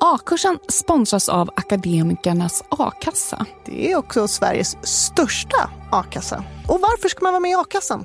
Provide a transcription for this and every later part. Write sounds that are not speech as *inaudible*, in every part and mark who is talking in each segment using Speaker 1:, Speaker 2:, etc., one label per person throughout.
Speaker 1: A-kursen sponsras av Akademikernas a-kassa.
Speaker 2: Det är också Sveriges största a-kassa. Och varför ska man vara med i a-kassan?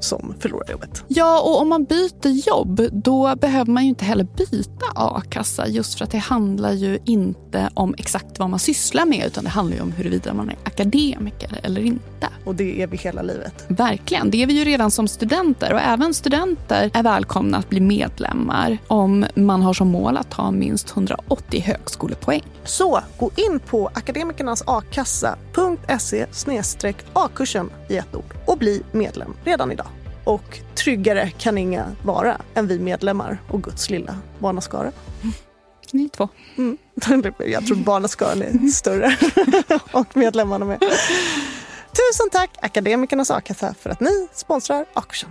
Speaker 2: som förlorar jobbet.
Speaker 1: Ja, och om man byter jobb då behöver man ju inte heller byta a-kassa just för att det handlar ju inte om exakt vad man sysslar med utan det handlar ju om huruvida man är akademiker eller inte.
Speaker 2: Och det är vi hela livet.
Speaker 1: Verkligen, det är vi ju redan som studenter och även studenter är välkomna att bli medlemmar om man har som mål att ha minst 180 högskolepoäng.
Speaker 2: Så gå in på akademikernasakassa.se a-kursen i ett ord och bli medlem redan idag. Och tryggare kan inga vara än vi medlemmar och Guds lilla barnaskara.
Speaker 1: Ni två.
Speaker 2: Mm. *laughs* Jag tror barnaskaran är större *laughs* och medlemmarna med. Tusen tack Akademikernas a-kassa för att ni sponsrar A-kursen.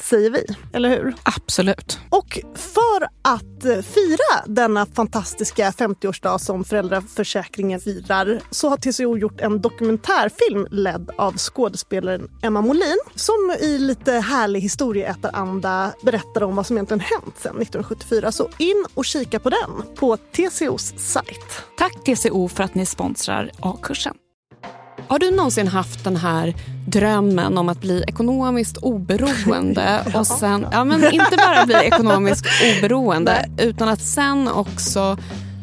Speaker 2: säger vi. Eller hur?
Speaker 1: Absolut.
Speaker 2: Och för att eh, fira denna fantastiska 50-årsdag som föräldraförsäkringen firar så har TCO gjort en dokumentärfilm ledd av skådespelaren Emma Molin som i lite härlig historieätaranda berättar om vad som egentligen hänt sedan 1974. Så in och kika på den på TCOs sajt.
Speaker 1: Tack TCO för att ni sponsrar A-kursen. Har du någonsin haft den här drömmen om att bli ekonomiskt oberoende *laughs* och sen, ja men inte bara bli ekonomiskt oberoende utan att sen också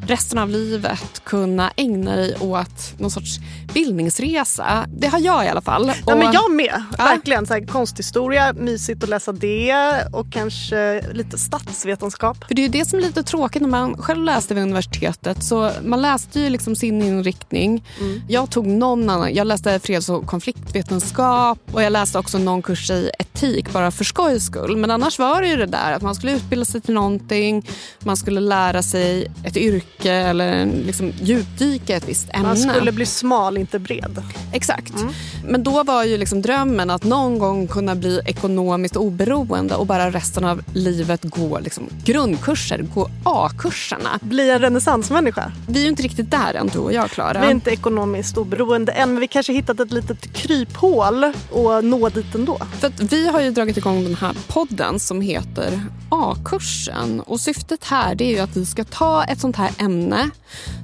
Speaker 1: resten av livet kunna ägna dig åt någon sorts bildningsresa. Det har jag i alla fall.
Speaker 2: Ja, men
Speaker 1: Och-
Speaker 2: jag med.
Speaker 1: Ja.
Speaker 2: Verkligen. Så här, konsthistoria, mysigt att läsa det och kanske lite statsvetenskap.
Speaker 1: För det är ju det som är lite tråkigt när man själv läste vid universitetet. Så man läste ju liksom sin inriktning. Jag tog någon annan. Jag läste freds och konfliktvetenskap och jag läste också någon kurs i etik bara för skojs skull. Men annars var det ju det där att man skulle utbilda sig till någonting. Man skulle lära sig ett yrke eller liksom djupdyka ett visst ämne.
Speaker 2: Man skulle bli smal, inte bred.
Speaker 1: Exakt. Men då var ju liksom drömmen att någon gång kunna bli ekonomiskt oberoende och bara resten av livet gå liksom grundkurser, gå A-kurserna.
Speaker 2: Bli en renässansmänniska.
Speaker 1: Vi är ju inte riktigt där än du och jag Klara.
Speaker 2: Vi är inte ekonomiskt oberoende än, men vi kanske hittat ett litet kryphål och nå dit ändå.
Speaker 1: För vi har ju dragit igång den här podden som heter A-kursen. Och syftet här är ju att vi ska ta ett sånt här ämne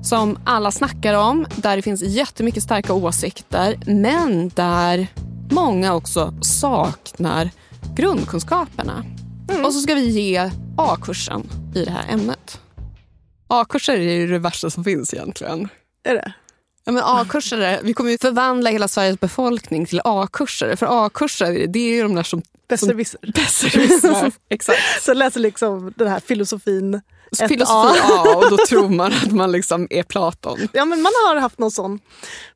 Speaker 1: som alla snackar om, där det finns jättemycket starka åsikter, men där många också saknar grundkunskaperna. Och så ska vi ge A-kursen i det här ämnet. A-kurser är ju det värsta som finns egentligen.
Speaker 2: Är det?
Speaker 1: Ja, men A-kursare, vi kommer ju förvandla hela Sveriges befolkning till A-kursare. För A-kursare, det är ju de där som...
Speaker 2: Besserwisser.
Speaker 1: Besserwissrar. *laughs* Exakt.
Speaker 2: Så läser liksom den här filosofin.
Speaker 1: Filosofi
Speaker 2: A.
Speaker 1: A och då tror man att man liksom är Platon.
Speaker 2: Ja, men man har haft någon sån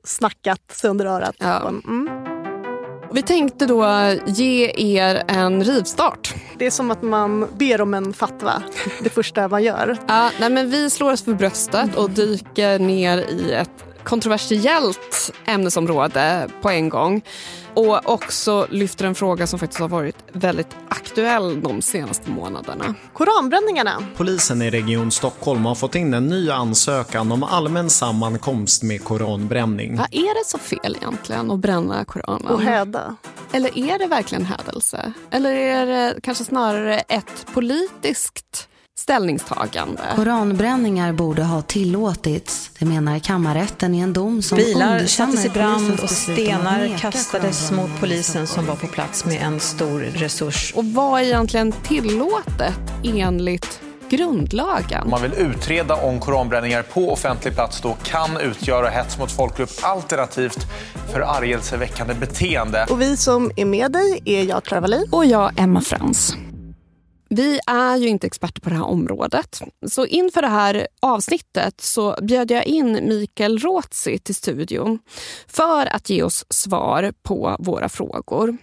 Speaker 2: snackat sig under örat.
Speaker 1: Ja.
Speaker 2: Mm.
Speaker 1: Vi tänkte då ge er en rivstart.
Speaker 2: Det är som att man ber om en fatwa, det första man gör.
Speaker 1: Ja, nej, men vi slår oss för bröstet och dyker ner i ett kontroversiellt ämnesområde på en gång. Och också lyfter en fråga som faktiskt har varit väldigt aktuell de senaste månaderna.
Speaker 2: Koranbränningarna.
Speaker 3: Polisen i Region Stockholm har fått in en ny ansökan om allmän sammankomst med koranbränning.
Speaker 1: Vad är det så fel egentligen att bränna Koranen?
Speaker 2: Och häda.
Speaker 1: Eller är det verkligen hädelse? Eller är det kanske snarare ett politiskt ställningstagande?
Speaker 4: Koranbränningar borde ha tillåtits, det menar kammarrätten i en dom som
Speaker 5: Bilar sattes i brand och stenar kastades mot polisen som var på plats med en stor resurs.
Speaker 1: Och vad är egentligen tillåtet enligt grundlagen?
Speaker 6: Om man vill utreda om koranbränningar på offentlig plats då kan utgöra hets mot folkgrupp alternativt förargelseväckande beteende.
Speaker 2: Och vi som är med dig är jag, Clara Wallin.
Speaker 1: Och jag, Emma Frans. Vi är ju inte experter på det här området. Så inför det här avsnittet så bjöd jag in Mikael Råtzi till studion för att ge oss svar på våra frågor.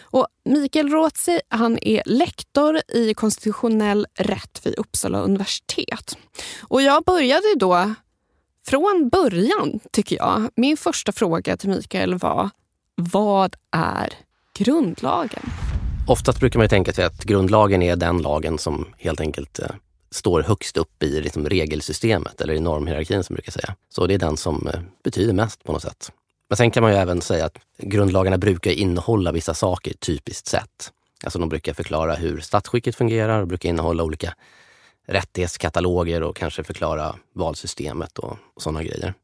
Speaker 1: Och Mikael Råtzi han är lektor i konstitutionell rätt vid Uppsala universitet. Och jag började då från början, tycker jag. Min första fråga till Mikael var, vad är grundlagen?
Speaker 7: Oftast brukar man ju tänka sig att grundlagen är den lagen som helt enkelt eh, står högst upp i liksom, regelsystemet eller i normhierarkin som brukar säga. Så det är den som eh, betyder mest på något sätt. Men sen kan man ju även säga att grundlagarna brukar innehålla vissa saker typiskt sett. Alltså de brukar förklara hur statsskicket fungerar och brukar innehålla olika rättighetskataloger och kanske förklara valsystemet och, och sådana grejer.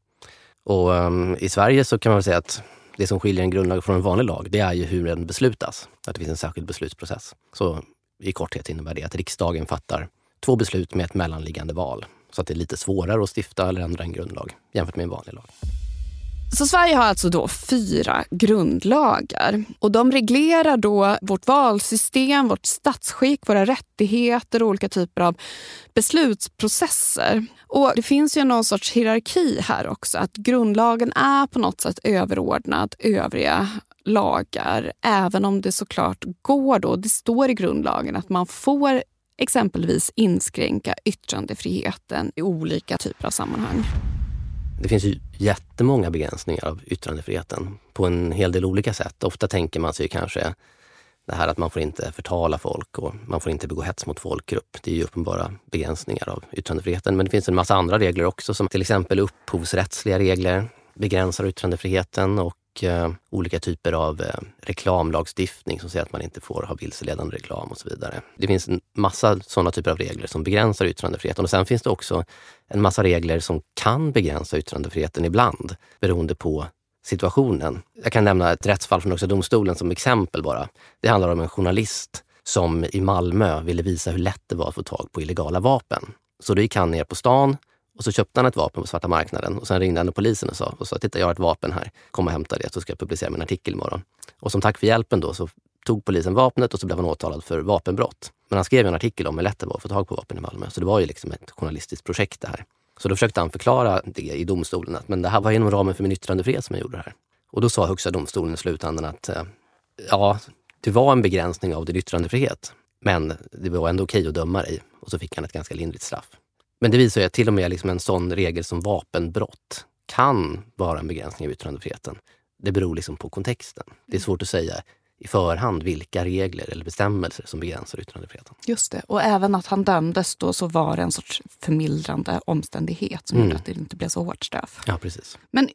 Speaker 7: Och um, i Sverige så kan man väl säga att det som skiljer en grundlag från en vanlig lag, det är ju hur den beslutas. Att det finns en särskild beslutsprocess. Så i korthet innebär det att riksdagen fattar två beslut med ett mellanliggande val. Så att det är lite svårare att stifta eller ändra en grundlag jämfört med en vanlig lag.
Speaker 1: Så Sverige har alltså då fyra grundlagar. Och De reglerar då vårt valsystem, vårt statsskick, våra rättigheter och olika typer av beslutsprocesser. Och Det finns ju någon sorts hierarki här också. Att grundlagen är på något sätt överordnad övriga lagar. Även om det såklart går då, det står i grundlagen att man får exempelvis inskränka yttrandefriheten i olika typer av sammanhang.
Speaker 7: Det finns ju jättemånga begränsningar av yttrandefriheten på en hel del olika sätt. Ofta tänker man sig kanske det här att man får inte förtala folk och man får inte begå hets mot folkgrupp. Det är ju uppenbara begränsningar av yttrandefriheten. Men det finns en massa andra regler också som till exempel upphovsrättsliga regler begränsar yttrandefriheten och eh, olika typer av eh, reklamlagstiftning som säger att man inte får ha vilseledande reklam och så vidare. Det finns en massa sådana typer av regler som begränsar yttrandefriheten och sen finns det också en massa regler som kan begränsa yttrandefriheten ibland beroende på situationen. Jag kan nämna ett rättsfall från Högsta domstolen som exempel bara. Det handlar om en journalist som i Malmö ville visa hur lätt det var att få tag på illegala vapen. Så då gick han ner på stan och så köpte han ett vapen på svarta marknaden och sen ringde han till polisen och sa, och sa titta jag har ett vapen här, kom och hämta det så ska jag publicera min artikel imorgon. Och som tack för hjälpen då så tog polisen vapnet och så blev han åtalad för vapenbrott. Men han skrev en artikel om hur lätt det var att få tag på vapen i Malmö. Så det var ju liksom ett journalistiskt projekt det här. Så då försökte han förklara det i domstolen att men det här var inom ramen för min yttrandefrihet som jag gjorde det här. Och då sa Högsta domstolen i slutändan att eh, ja, det var en begränsning av din yttrandefrihet. Men det var ändå okej att döma dig. Och så fick han ett ganska lindrigt straff. Men det visar ju att till och med liksom en sån regel som vapenbrott kan vara en begränsning av yttrandefriheten. Det beror liksom på kontexten. Det är svårt att säga i förhand vilka regler eller bestämmelser som begränsar yttrandefriheten.
Speaker 1: Just det. Och även att han dömdes då så var det en sorts förmildrande omständighet som
Speaker 7: Mm.
Speaker 1: gjorde att det inte blev så hårt straff.
Speaker 7: Ja, precis.
Speaker 1: Men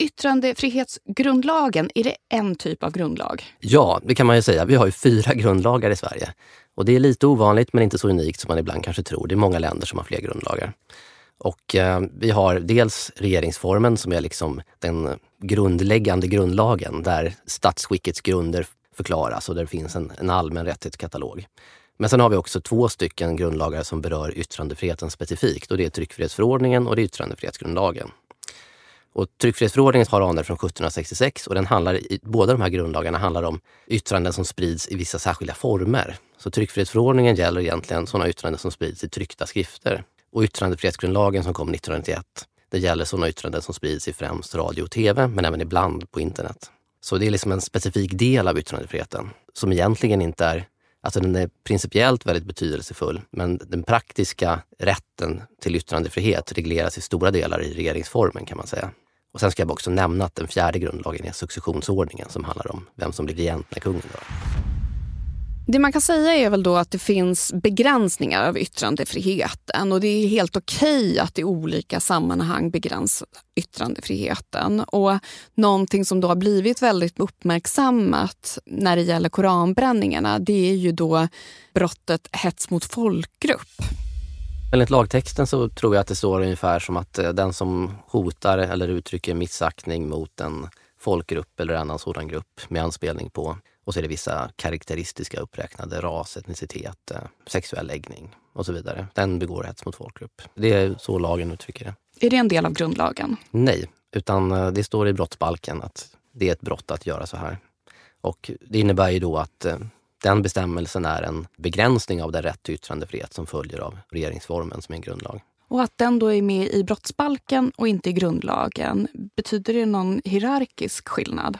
Speaker 1: yttrandefrihetsgrundlagen, är det en typ av grundlag?
Speaker 7: Ja, det kan man ju säga. Vi har ju fyra *laughs* grundlagar i Sverige. Och det är lite ovanligt men inte så unikt som man ibland kanske tror. Det är många länder som har fler grundlagar. Och eh, vi har dels regeringsformen som är liksom den grundläggande grundlagen där statsskickets grunder förklaras och där det finns en, en allmän rättighetskatalog. Men sen har vi också två stycken grundlagar som berör yttrandefriheten specifikt och det är tryckfrihetsförordningen och det är yttrandefrihetsgrundlagen. Och tryckfrihetsförordningen har anor från 1766 och den handlar i, båda de här grundlagarna handlar om yttranden som sprids i vissa särskilda former. Så tryckfrihetsförordningen gäller egentligen sådana yttranden som sprids i tryckta skrifter. Och yttrandefrihetsgrundlagen som kom 1991, det gäller sådana yttranden som sprids i främst radio och tv, men även ibland på internet. Så det är liksom en specifik del av yttrandefriheten som egentligen inte är Alltså den är principiellt väldigt betydelsefull, men den praktiska rätten till yttrandefrihet regleras i stora delar i regeringsformen kan man säga. Och sen ska jag också nämna att den fjärde grundlagen är successionsordningen som handlar om vem som blir regent när kungen dör.
Speaker 1: Det man kan säga är väl då att det finns begränsningar av yttrandefriheten och det är helt okej att i olika sammanhang begränsa yttrandefriheten. Och någonting som då har blivit väldigt uppmärksammat när det gäller koranbränningarna det är ju då brottet hets mot folkgrupp.
Speaker 7: Enligt lagtexten så tror jag att det står ungefär som att eh, den som hotar eller uttrycker missaktning mot en folkgrupp eller annan sådan grupp med anspelning på och så är det vissa karaktäristiska uppräknade, ras, etnicitet, eh, sexuell läggning och så vidare. Den begår hets mot folkgrupp. Det är så lagen uttrycker det.
Speaker 1: Är det en del av grundlagen?
Speaker 7: Nej, utan eh, det står i brottsbalken att det är ett brott att göra så här. Och det innebär ju då att eh, den bestämmelsen är en begränsning av den rätt till yttrandefrihet som följer av regeringsformen som är en grundlag.
Speaker 1: Och att den då är med i brottsbalken och inte i grundlagen, betyder det någon hierarkisk skillnad?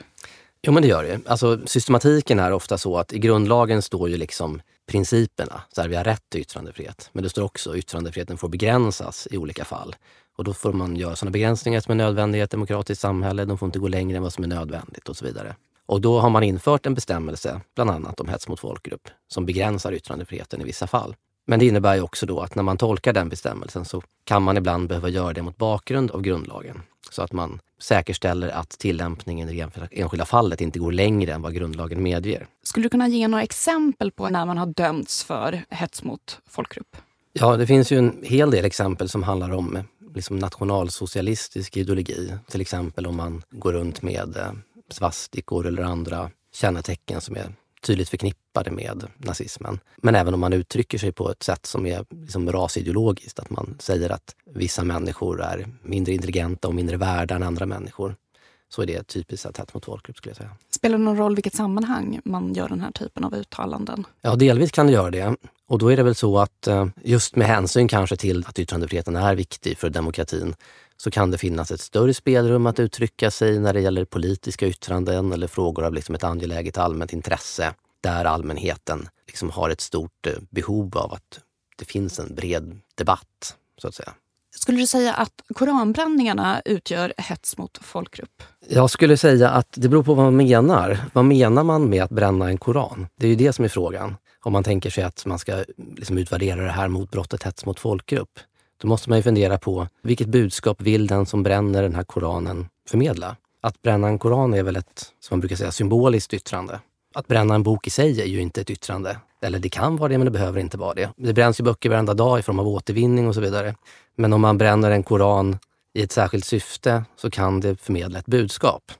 Speaker 7: Jo, men det gör det. Alltså, systematiken är ofta så att i grundlagen står ju liksom principerna. Så här, vi har rätt till yttrandefrihet. Men det står också att yttrandefriheten får begränsas i olika fall. Och då får man göra sådana begränsningar som är nödvändiga i ett demokratiskt samhälle. De får inte gå längre än vad som är nödvändigt och så vidare. Och då har man infört en bestämmelse, bland annat om hets mot folkgrupp, som begränsar yttrandefriheten i vissa fall. Men det innebär ju också då att när man tolkar den bestämmelsen så kan man ibland behöva göra det mot bakgrund av grundlagen. Så att man säkerställer att tillämpningen i det enskilda fallet inte går längre än vad grundlagen medger.
Speaker 1: Skulle du kunna ge några exempel på när man har dömts för hets mot folkgrupp?
Speaker 7: Ja, det finns ju en hel del exempel som handlar om liksom nationalsocialistisk ideologi. Till exempel om man går runt med eh, svastikor eller andra kännetecken som är tydligt förknippade med nazismen. Men även om man uttrycker sig på ett sätt som är liksom rasideologiskt, att man säger att vissa människor är mindre intelligenta och mindre värda än andra människor, så är det typiskt sett hets mot folkgrupp skulle jag säga.
Speaker 1: Spelar det någon roll vilket sammanhang man gör den här typen av uttalanden?
Speaker 7: Ja, delvis kan det göra det. Och då är det väl så att eh, just med hänsyn kanske till att yttrandefriheten är viktig för demokratin så kan det finnas ett större spelrum att uttrycka sig när det gäller politiska yttranden eller frågor av liksom ett angeläget allmänt intresse där allmänheten liksom har ett stort eh, behov av att det finns en bred debatt, så att säga.
Speaker 1: Skulle du säga att koranbränningarna utgör hets mot folkgrupp?
Speaker 7: Jag skulle säga att det beror på vad man menar. Vad menar man med att bränna en koran? Det är ju det som är frågan. Om man tänker sig att man ska liksom utvärdera det här mot brottet hets mot folkgrupp. Då måste man ju fundera på vilket budskap vill den som bränner den här koranen förmedla? Att bränna en koran är väl ett, som man brukar säga, symboliskt yttrande. Att bränna en bok i sig är ju inte ett yttrande. Eller det kan vara det, men det behöver inte vara det. Det bränns ju böcker varenda dag i form av återvinning och så vidare. Men om man bränner en koran i ett särskilt syfte så kan det förmedla ett budskap.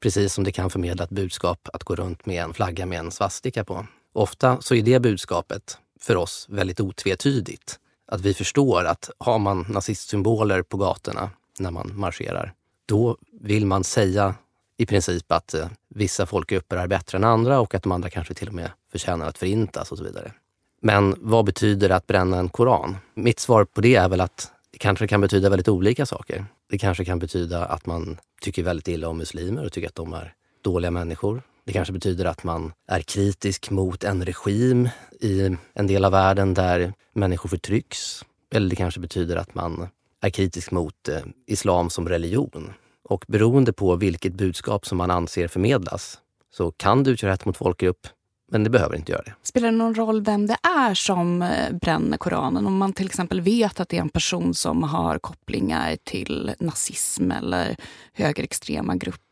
Speaker 7: Precis som det kan förmedla ett budskap att gå runt med en flagga med en svastika på. Ofta så är det budskapet för oss väldigt otvetydigt att vi förstår att har man nazistsymboler på gatorna när man marscherar, då vill man säga i princip att eh, vissa folkgrupper är bättre än andra och att de andra kanske till och med förtjänar att förintas och så vidare. Men vad betyder det att bränna en koran? Mitt svar på det är väl att det kanske kan betyda väldigt olika saker. Det kanske kan betyda att man tycker väldigt illa om muslimer och tycker att de är dåliga människor. Det kanske betyder att man är kritisk mot en regim i en del av världen där människor förtrycks. Eller det kanske betyder att man är kritisk mot eh, islam som religion. Och beroende på vilket budskap som man anser förmedlas så kan det utgöra hets mot folkgrupp, men det behöver inte göra det.
Speaker 1: Spelar det någon roll vem det är som eh, bränner Koranen? Om man till exempel vet att det är en person som har kopplingar till nazism eller högerextrema grupper?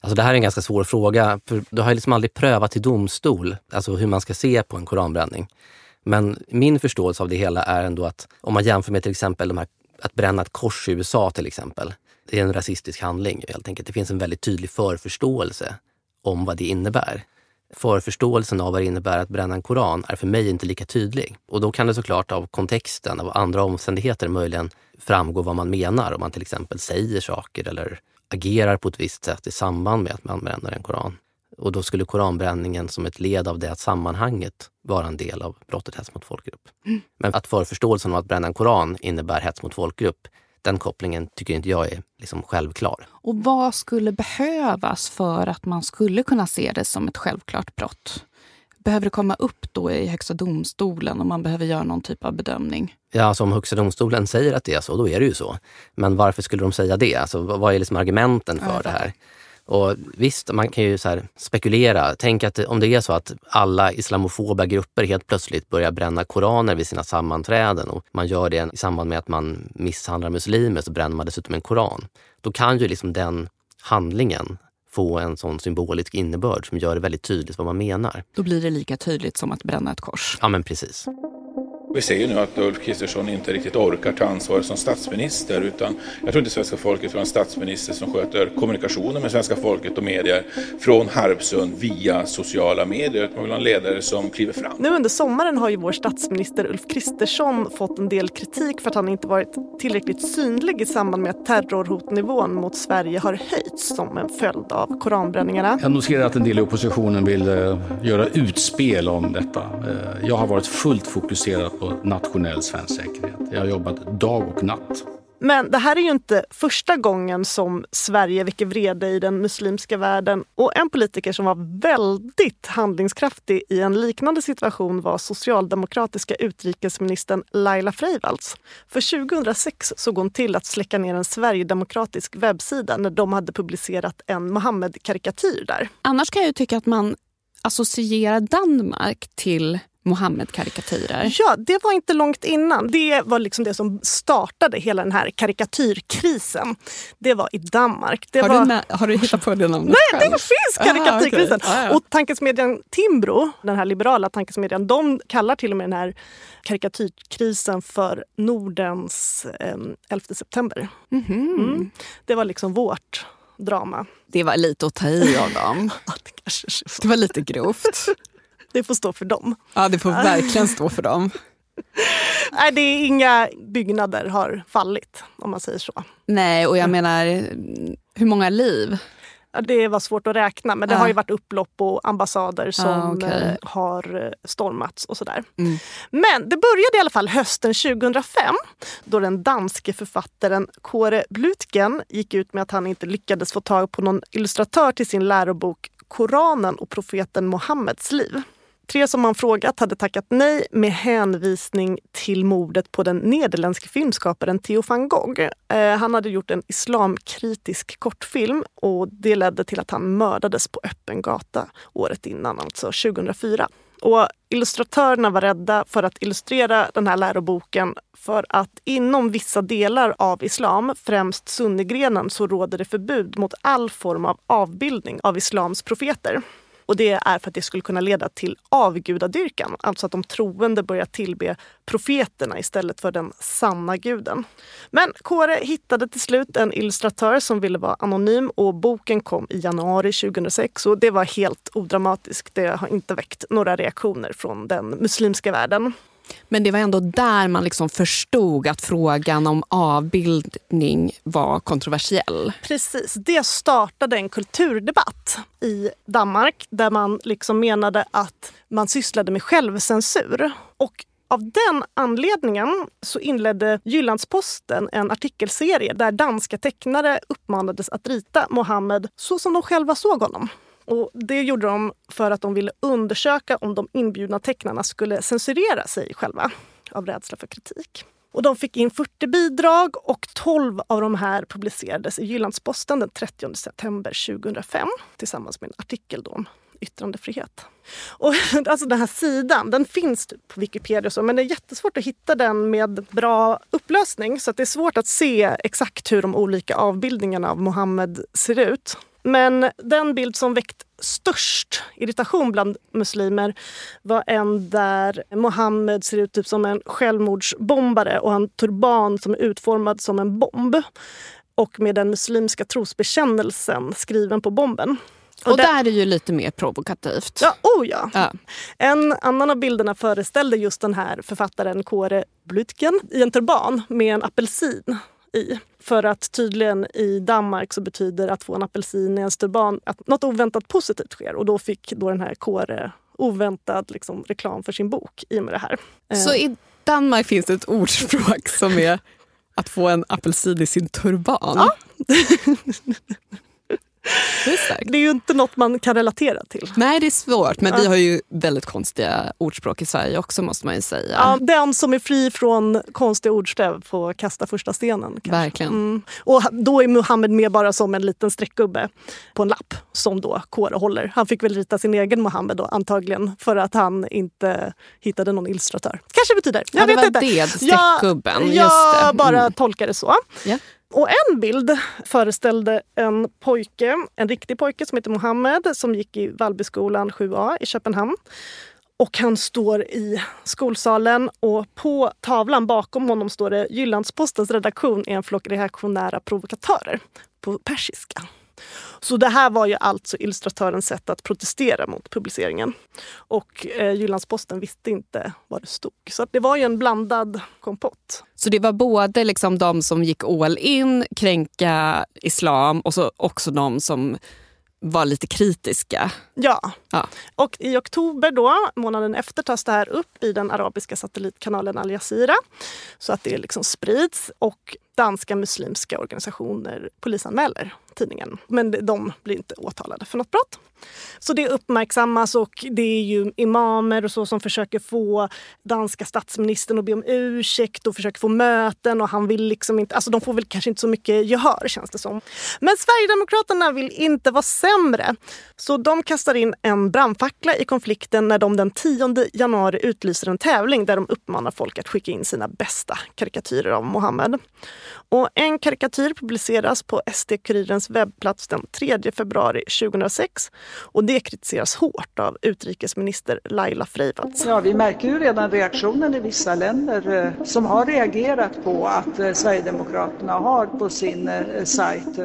Speaker 7: Alltså det här är en ganska svår fråga. För du har liksom aldrig prövat i domstol alltså hur man ska se på en koranbränning. Men min förståelse av det hela är ändå att om man jämför med till exempel de här, att bränna ett kors i USA till exempel. Det är en rasistisk handling helt enkelt. Det finns en väldigt tydlig förförståelse om vad det innebär. Förförståelsen av vad det innebär att bränna en koran är för mig inte lika tydlig. Och då kan det såklart av kontexten, av andra omständigheter möjligen framgå vad man menar. Om man till exempel säger saker eller agerar på ett visst sätt i samband med att man bränner en koran. Och då skulle koranbränningen som ett led av det sammanhanget vara en del av brottet hets mot folkgrupp. Mm. Men att förförståelsen av att bränna en koran innebär hets mot folkgrupp, den kopplingen tycker inte jag är liksom självklar.
Speaker 1: Och vad skulle behövas för att man skulle kunna se det som ett självklart brott? Behöver det komma upp då i Högsta domstolen om man behöver göra någon typ av bedömning?
Speaker 7: Ja, alltså om Högsta domstolen säger att det är så, då är det ju så. Men varför skulle de säga det? Alltså, vad är liksom argumenten för ja, det här? Och visst, man kan ju så spekulera. Tänk att om det är så att alla islamofoba grupper helt plötsligt börjar bränna koraner vid sina sammanträden och man gör det i samband med att man misshandlar muslimer så bränner man dessutom en koran. Då kan ju liksom den handlingen få en sån symbolisk innebörd som gör det väldigt tydligt vad man menar.
Speaker 1: Då blir det lika tydligt som att bränna ett kors.
Speaker 7: Ja, men precis.
Speaker 8: Vi ser ju nu att Ulf Kristersson inte riktigt orkar ta ansvar som statsminister utan jag tror inte svenska folket vill ha en statsminister som sköter kommunikationen med svenska folket och medier från Harpsund via sociala medier. Man vill ha en ledare som kliver fram.
Speaker 2: Nu under sommaren har ju vår statsminister Ulf Kristersson fått en del kritik för att han inte varit tillräckligt synlig i samband med att terrorhotnivån mot Sverige har höjts som en följd av koranbränningarna.
Speaker 9: Jag noterar att en del i oppositionen vill uh, göra utspel om detta. Uh, jag har varit fullt fokuserad på nationell svensk säkerhet. Jag har jobbat dag och natt.
Speaker 2: Men det här är ju inte första gången som Sverige väcker vrede i den muslimska världen. Och en politiker som var väldigt handlingskraftig i en liknande situation var socialdemokratiska utrikesministern Laila Freivalds. För 2006 såg hon till att släcka ner en sverigedemokratisk webbsida när de hade publicerat en Mohammed-karikatyr där.
Speaker 1: Annars kan jag ju tycka att man associerar Danmark till Mohammed-karikatyrer.
Speaker 2: Ja, det var inte långt innan. Det var liksom det som startade hela den här karikatyrkrisen. Det var i Danmark. Det
Speaker 1: har,
Speaker 2: var...
Speaker 1: du med, har du hittat på det namnet
Speaker 2: Nej,
Speaker 1: själv?
Speaker 2: det finns karikatyrkrisen! Ah, okay. ah, ja. Och tankesmedjan Timbro, den här liberala tankesmedjan, de kallar till och med den här karikatyrkrisen för Nordens eh, 11 september. Mm -hmm. mm. Det var liksom vårt drama.
Speaker 1: Det var lite att ta i av dem. *laughs*
Speaker 2: det,
Speaker 1: det var lite grovt.
Speaker 2: Det får stå för dem.
Speaker 1: Ja, det får verkligen stå för dem. *laughs*
Speaker 2: Nej, det är inga byggnader har fallit om man säger så.
Speaker 1: Nej, och jag menar, hur många liv?
Speaker 2: Det var svårt att räkna, men det ja. har ju varit upplopp och ambassader som ah, okay. har stormats och sådär. Mm. Men det började i alla fall hösten 2005 då den danske författaren Kåre Blutgen gick ut med att han inte lyckades få tag på någon illustratör till sin lärobok Koranen och profeten Muhammeds liv. Tre som man frågat hade tackat nej med hänvisning till mordet på den nederländske filmskaparen Theo van Gogh. Eh, han hade gjort en islamkritisk kortfilm och det ledde till att han mördades på öppen gata året innan, alltså 2004. Och illustratörerna var rädda för att illustrera den här läroboken för att inom vissa delar av islam, främst sunnigrenen, så råder det förbud mot all form av avbildning av islams profeter. Och det är för att det skulle kunna leda till avgudadyrkan, alltså att de troende börjar tillbe profeterna istället för den sanna guden. Men Kåre hittade till slut en illustratör som ville vara anonym och boken kom i januari 2006 och det var helt odramatiskt. Det har inte väckt några reaktioner från den muslimska världen.
Speaker 1: Men det var ändå där man liksom förstod att frågan om avbildning var kontroversiell.
Speaker 2: Precis. Det startade en kulturdebatt i Danmark där man liksom menade att man sysslade med självcensur. Och av den anledningen så inledde Jyllandsposten en artikelserie där danska tecknare uppmanades att rita Mohammed så som de själva såg honom. Och Det gjorde de för att de ville undersöka om de inbjudna tecknarna skulle censurera sig själva av rädsla för kritik. Och de fick in 40 bidrag och 12 av de här publicerades i Jyllandsposten den 30 september 2005 tillsammans med en artikel om yttrandefrihet. Och, *laughs* alltså den här sidan den finns typ på Wikipedia så, men det är jättesvårt att hitta den med bra upplösning så att det är svårt att se exakt hur de olika avbildningarna av Mohammed ser ut. Men den bild som väckt störst irritation bland muslimer var en där Mohammed ser ut typ som en självmordsbombare och har en turban som är utformad som en bomb och med den muslimska trosbekännelsen skriven på bomben.
Speaker 1: Och, och där är ju lite mer provokativt.
Speaker 2: Ja, oh ja. ja. En annan av bilderna föreställde just den här författaren Kåre Blytgen i en turban med en apelsin i. För att tydligen i Danmark så betyder att få en apelsin i en turban att något oväntat positivt sker. Och då fick då den här Kåre oväntad liksom, reklam för sin bok i och med det här.
Speaker 1: Så i Danmark finns det ett ordspråk som är att få en apelsin i sin turban?
Speaker 2: Ja. *laughs* Det är, det är ju inte något man kan relatera till.
Speaker 1: Nej, det är svårt. Men ja. vi har ju väldigt konstiga ordspråk i Sverige också måste man ju säga.
Speaker 2: Ja, den som är fri från konstiga ordstäv får kasta första stenen. Kanske.
Speaker 1: Verkligen. Mm.
Speaker 2: Och då är Muhammed med bara som en liten streckgubbe på en lapp som då Kåre håller. Han fick väl rita sin egen Muhammed då antagligen för att han inte hittade någon illustratör. Kanske betyder. Jag
Speaker 1: ja, det
Speaker 2: vet
Speaker 1: var
Speaker 2: inte.
Speaker 1: det, streckgubben.
Speaker 2: Jag, jag
Speaker 1: mm.
Speaker 2: bara tolkar det så.
Speaker 1: Yeah.
Speaker 2: Och en bild föreställde en pojke, en riktig pojke som heter Mohammed som gick i Vallbyskolan 7A i Köpenhamn. Och han står i skolsalen och på tavlan bakom honom står det Jyllandspostens redaktion är en flock reaktionära provokatörer på persiska. Så det här var ju alltså illustratörens sätt att protestera mot publiceringen. Och eh, Jyllandsposten visste inte vad det stod. Så det var ju en blandad kompott.
Speaker 1: Så det var både liksom de som gick all in, kränka islam och så också de som var lite kritiska.
Speaker 2: Ja. ja. Och i oktober, då, månaden efter, tas det här upp i den arabiska satellitkanalen Al Jazeera. Så att det liksom sprids. Och danska muslimska organisationer polisanmäler tidningen. Men de blir inte åtalade för något brott. Så det uppmärksammas och det är ju imamer och så som försöker få danska statsministern att be om ursäkt och försöker få möten och han vill liksom inte, alltså de får väl kanske inte så mycket gehör känns det som. Men Sverigedemokraterna vill inte vara sämre. Så de kastar in en brandfackla i konflikten när de den 10 januari utlyser en tävling där de uppmanar folk att skicka in sina bästa karikatyrer av Mohammed. Och en karikatyr publiceras på SD-Kurirens webbplats den 3 februari 2006 och det kritiseras hårt av utrikesminister Laila Freivalds.
Speaker 10: Ja, vi märker ju redan reaktionen i vissa länder eh, som har reagerat på att eh, Sverigedemokraterna har på sin eh, sajt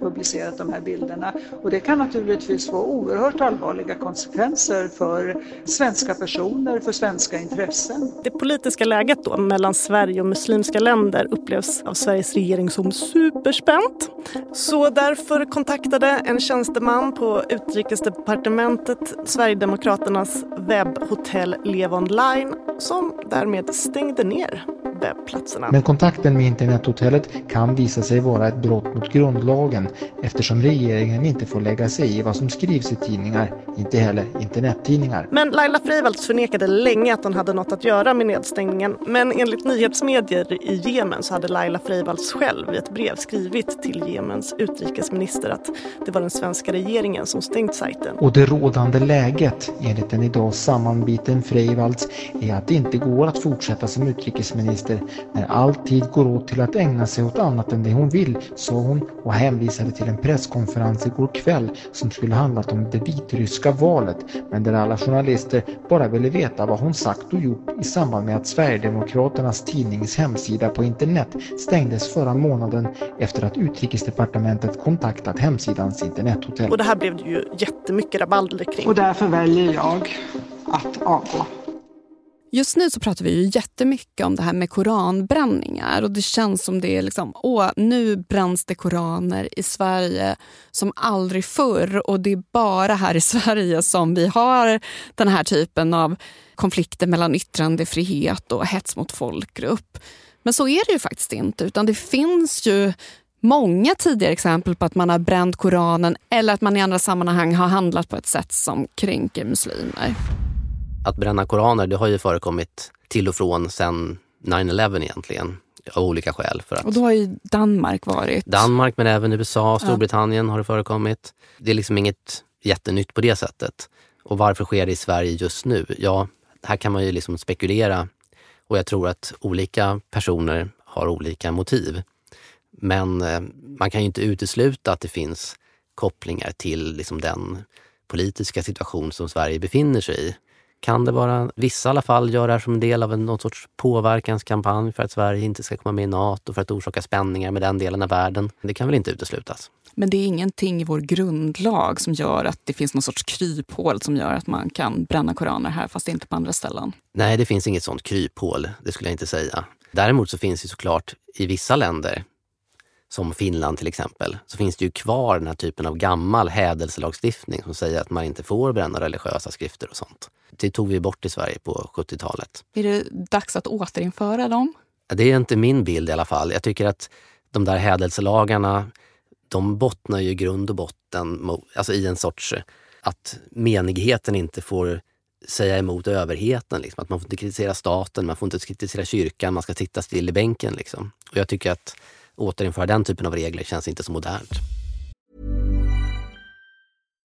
Speaker 10: publicerat de här bilderna. Och det kan naturligtvis få oerhört allvarliga konsekvenser för svenska personer, för svenska intressen.
Speaker 2: Det politiska läget då mellan Sverige och muslimska länder upplevs av Sveriges regering som superspänt. Så därför kontaktade en tjänsteman på utrikesdepartementet Sverigedemokraternas webbhotell Levonline som därmed stängde ner webbplatserna.
Speaker 11: Men kontakten med internethotellet kan visa sig vara ett brott mot grundlagen eftersom regeringen inte får lägga sig i vad som skrivs i tidningar, inte heller internettidningar.
Speaker 2: Men Laila Freivalds förnekade länge att hon hade något att göra med nedstängningen. Men enligt nyhetsmedier i Jemen så hade Laila Freivalds själv i ett brev skrivit till Jemens utrikesminister att det var den svenska regeringen som stängt sajten.
Speaker 11: Och det rådande läget, enligt en idag sammanbiten Freivalds, är att det inte går att fortsätta som utrikesminister när all tid går åt till att ägna sig åt annat än det hon vill, sa hon och hänvisade till en presskonferens igår kväll som skulle handlat om det vitryska valet men där alla journalister bara ville veta vad hon sagt och gjort i samband med att Sverigedemokraternas tidnings hemsida på internet stängdes förra månaden efter att utrikesdepartementet kontaktat hemsidans internethotell.
Speaker 2: Och det här blev det ju jättemycket rabalder kring.
Speaker 10: Och därför väljer jag att avgå.
Speaker 1: Just nu så pratar vi ju jättemycket om det här med koranbränningar och det känns som det är liksom, åh, nu bränns det koraner i Sverige som aldrig förr och det är bara här i *laughs* Sverige som vi har den här typen av konflikter mellan yttrandefrihet och hets mot folkgrupp. Men så är det ju faktiskt inte, utan det finns ju många tidigare exempel på att man har bränt Koranen eller att man i andra sammanhang har handlat på ett sätt som kränker muslimer.
Speaker 7: Att bränna koraner det har ju förekommit till och från sedan 9-11 egentligen. Av olika skäl. För att
Speaker 1: och då har ju Danmark varit...
Speaker 7: Danmark men även USA och Storbritannien ja. har det förekommit. Det är liksom inget jättenytt på det sättet. Och varför sker det i Sverige just nu? Ja, här kan man ju liksom spekulera och jag tror att olika personer har olika motiv. Men eh, man kan ju inte utesluta att det finns kopplingar till liksom den politiska situation som Sverige befinner sig i. Kan det vara, vissa i alla fall gör det här som en del av någon sorts påverkanskampanj för att Sverige inte ska komma med i Nato, för att orsaka spänningar med den delen av världen. Det kan väl inte uteslutas.
Speaker 1: Men det är ingenting i vår grundlag som gör att det finns någon sorts kryphål som gör att man kan bränna koraner här fast inte på andra ställen?
Speaker 7: Nej, det finns inget sånt kryphål, det skulle jag inte säga. Däremot så finns det såklart i vissa länder som Finland till exempel, så finns det ju kvar den här typen av gammal hädelselagstiftning som säger att man inte får bränna religiösa skrifter och sånt. Det tog vi bort i Sverige på 70-talet.
Speaker 1: Är det dags att återinföra dem?
Speaker 7: Det är inte min bild i alla fall. Jag tycker att de där hädelselagarna, de bottnar ju i grund och botten alltså i en sorts att menigheten inte får säga emot överheten. Liksom. Att man får inte kritisera staten, man får inte kritisera kyrkan, man ska sitta still i bänken. Liksom. Och jag tycker att återinföra den typen av regler känns inte så modernt.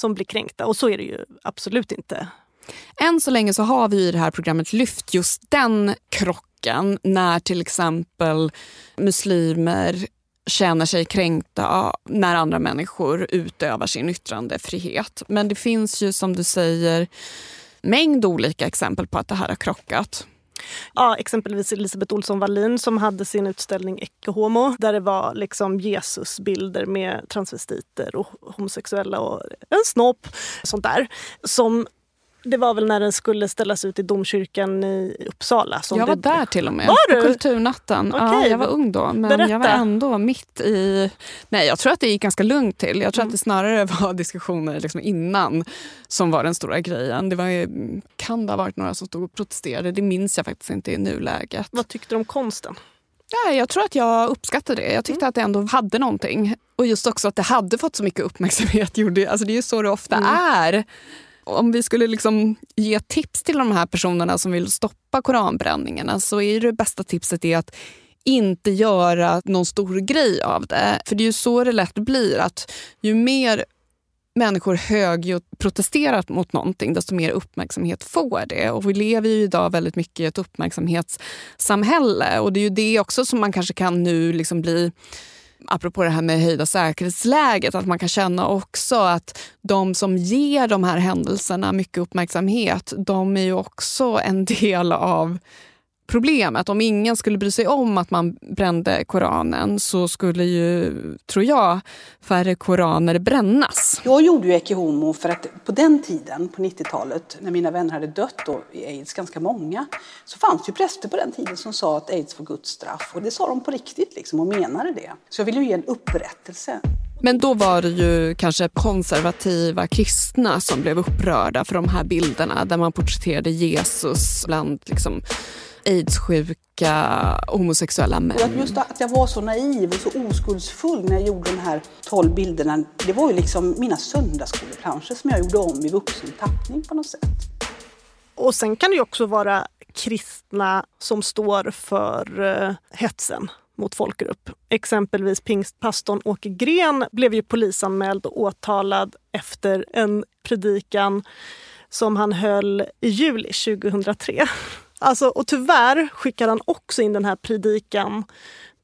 Speaker 2: som blir kränkta och så är det ju absolut inte.
Speaker 1: Än så länge så har vi i det här programmet lyft just den krocken när till exempel muslimer känner sig kränkta när andra människor utövar sin yttrandefrihet. Men det finns ju som du säger mängd olika exempel på att det här har krockat.
Speaker 2: Ja, exempelvis Elisabeth Olsson Wallin som hade sin utställning Ecce Homo där det var liksom Jesusbilder med transvestiter och homosexuella och en snopp. Sånt där. Som det var väl när den skulle ställas ut i domkyrkan i Uppsala.
Speaker 1: Som jag var
Speaker 2: det...
Speaker 1: där till och med.
Speaker 2: Var du?
Speaker 1: På Kulturnatten.
Speaker 2: Okay.
Speaker 1: Ja, jag var ung då, men
Speaker 2: Berätta.
Speaker 1: jag var ändå mitt i... Nej, jag tror att det gick ganska lugnt till. Jag tror
Speaker 2: Mm.
Speaker 1: att det snarare *laughs* var diskussioner liksom innan som var den stora grejen. Det var ju, kan det ha varit några som stod och protesterade? Det minns jag faktiskt inte i nuläget.
Speaker 2: Vad tyckte du om konsten?
Speaker 1: Ja, jag tror att jag uppskattade det. Jag tyckte att det ändå hade någonting. Och just också att det hade fått så mycket uppmärksamhet. *laughs* Gjorde, alltså det är ju så det ofta är. Om vi skulle liksom ge tips till de här personerna som vill stoppa koranbränningarna så är det bästa tipset är att inte göra någon stor grej av det. För det är ju så det lätt blir. att Ju mer människor högljutt protesterar mot någonting, desto mer uppmärksamhet får det. Och vi lever ju idag väldigt mycket i ett uppmärksamhetssamhälle. Och det är ju det också som man kanske kan nu liksom bli apropå det här med höjda säkerhetsläget, att man kan känna också att de som ger de här händelserna mycket uppmärksamhet, de är ju också en *laughs* del av problemet. Om ingen skulle bry sig om att man brände Koranen så skulle ju, tror jag, färre koraner brännas.
Speaker 12: Jag gjorde ju Ecce Homo för att på den tiden, på 90-talet, när mina vänner hade dött då, i aids, ganska många, så fanns ju präster på den tiden som sa att aids var Guds straff. Och det sa de på riktigt liksom och menade det. Så jag ville ju ge en upprättelse.
Speaker 1: Men då var det ju kanske konservativa kristna som blev upprörda för de här bilderna där man porträtterade Jesus bland liksom, aidssjuka homosexuella män.
Speaker 12: Och att just att jag var så naiv och så oskuldsfull när jag gjorde de här tolv bilderna, det var ju liksom mina söndagsskoleplanscher som jag gjorde om i vuxen tappning på något sätt.
Speaker 2: Och sen kan det ju också vara kristna som står för uh, hetsen mot folkgrupp. Exempelvis pingstpastorn Åke Gren blev ju polisanmäld och åtalad efter en predikan som han höll i juli 2003. Alltså, och tyvärr skickade han också in den här predikan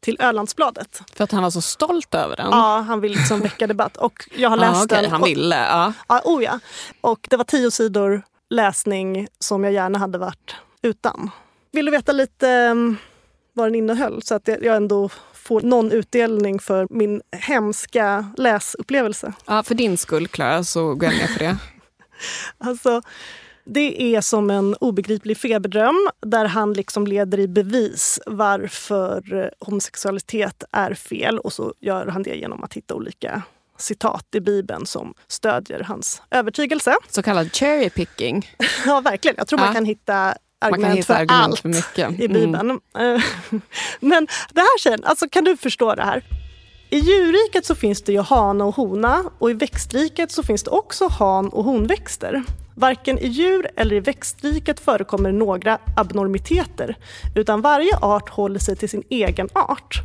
Speaker 2: till Ölandsbladet.
Speaker 1: För att han var så stolt över den?
Speaker 2: Ja, han ville liksom väcka debatt. Och jag har läst
Speaker 1: ah, okay,
Speaker 2: den.
Speaker 1: Han ville? Ja.
Speaker 2: Ja, oh ja. Och det var tio sidor läsning som jag gärna hade varit utan. Vill du veta lite um, vad den innehöll så att jag ändå får någon utdelning för min hemska läsupplevelse?
Speaker 1: Ja, för din skull, Klara, så går jag med på det. *laughs*
Speaker 2: alltså, det är som en obegriplig feberdröm där han liksom leder i bevis varför homosexualitet är fel och så gör han det genom att hitta olika citat i Bibeln som stödjer hans övertygelse.
Speaker 1: Så kallad cherry picking. *laughs*
Speaker 2: ja, verkligen. Jag tror ja. man kan hitta argument
Speaker 1: kan hitta
Speaker 2: för
Speaker 1: argument
Speaker 2: allt
Speaker 1: för mycket.
Speaker 2: i Bibeln. Mm. *laughs* Men det här tjejen, alltså kan du förstå det här? I djurriket så finns det ju hane och hona och i växtriket så finns det också han och honväxter. Varken i djur eller i växtriket förekommer några abnormiteter utan varje art håller sig till sin egen art.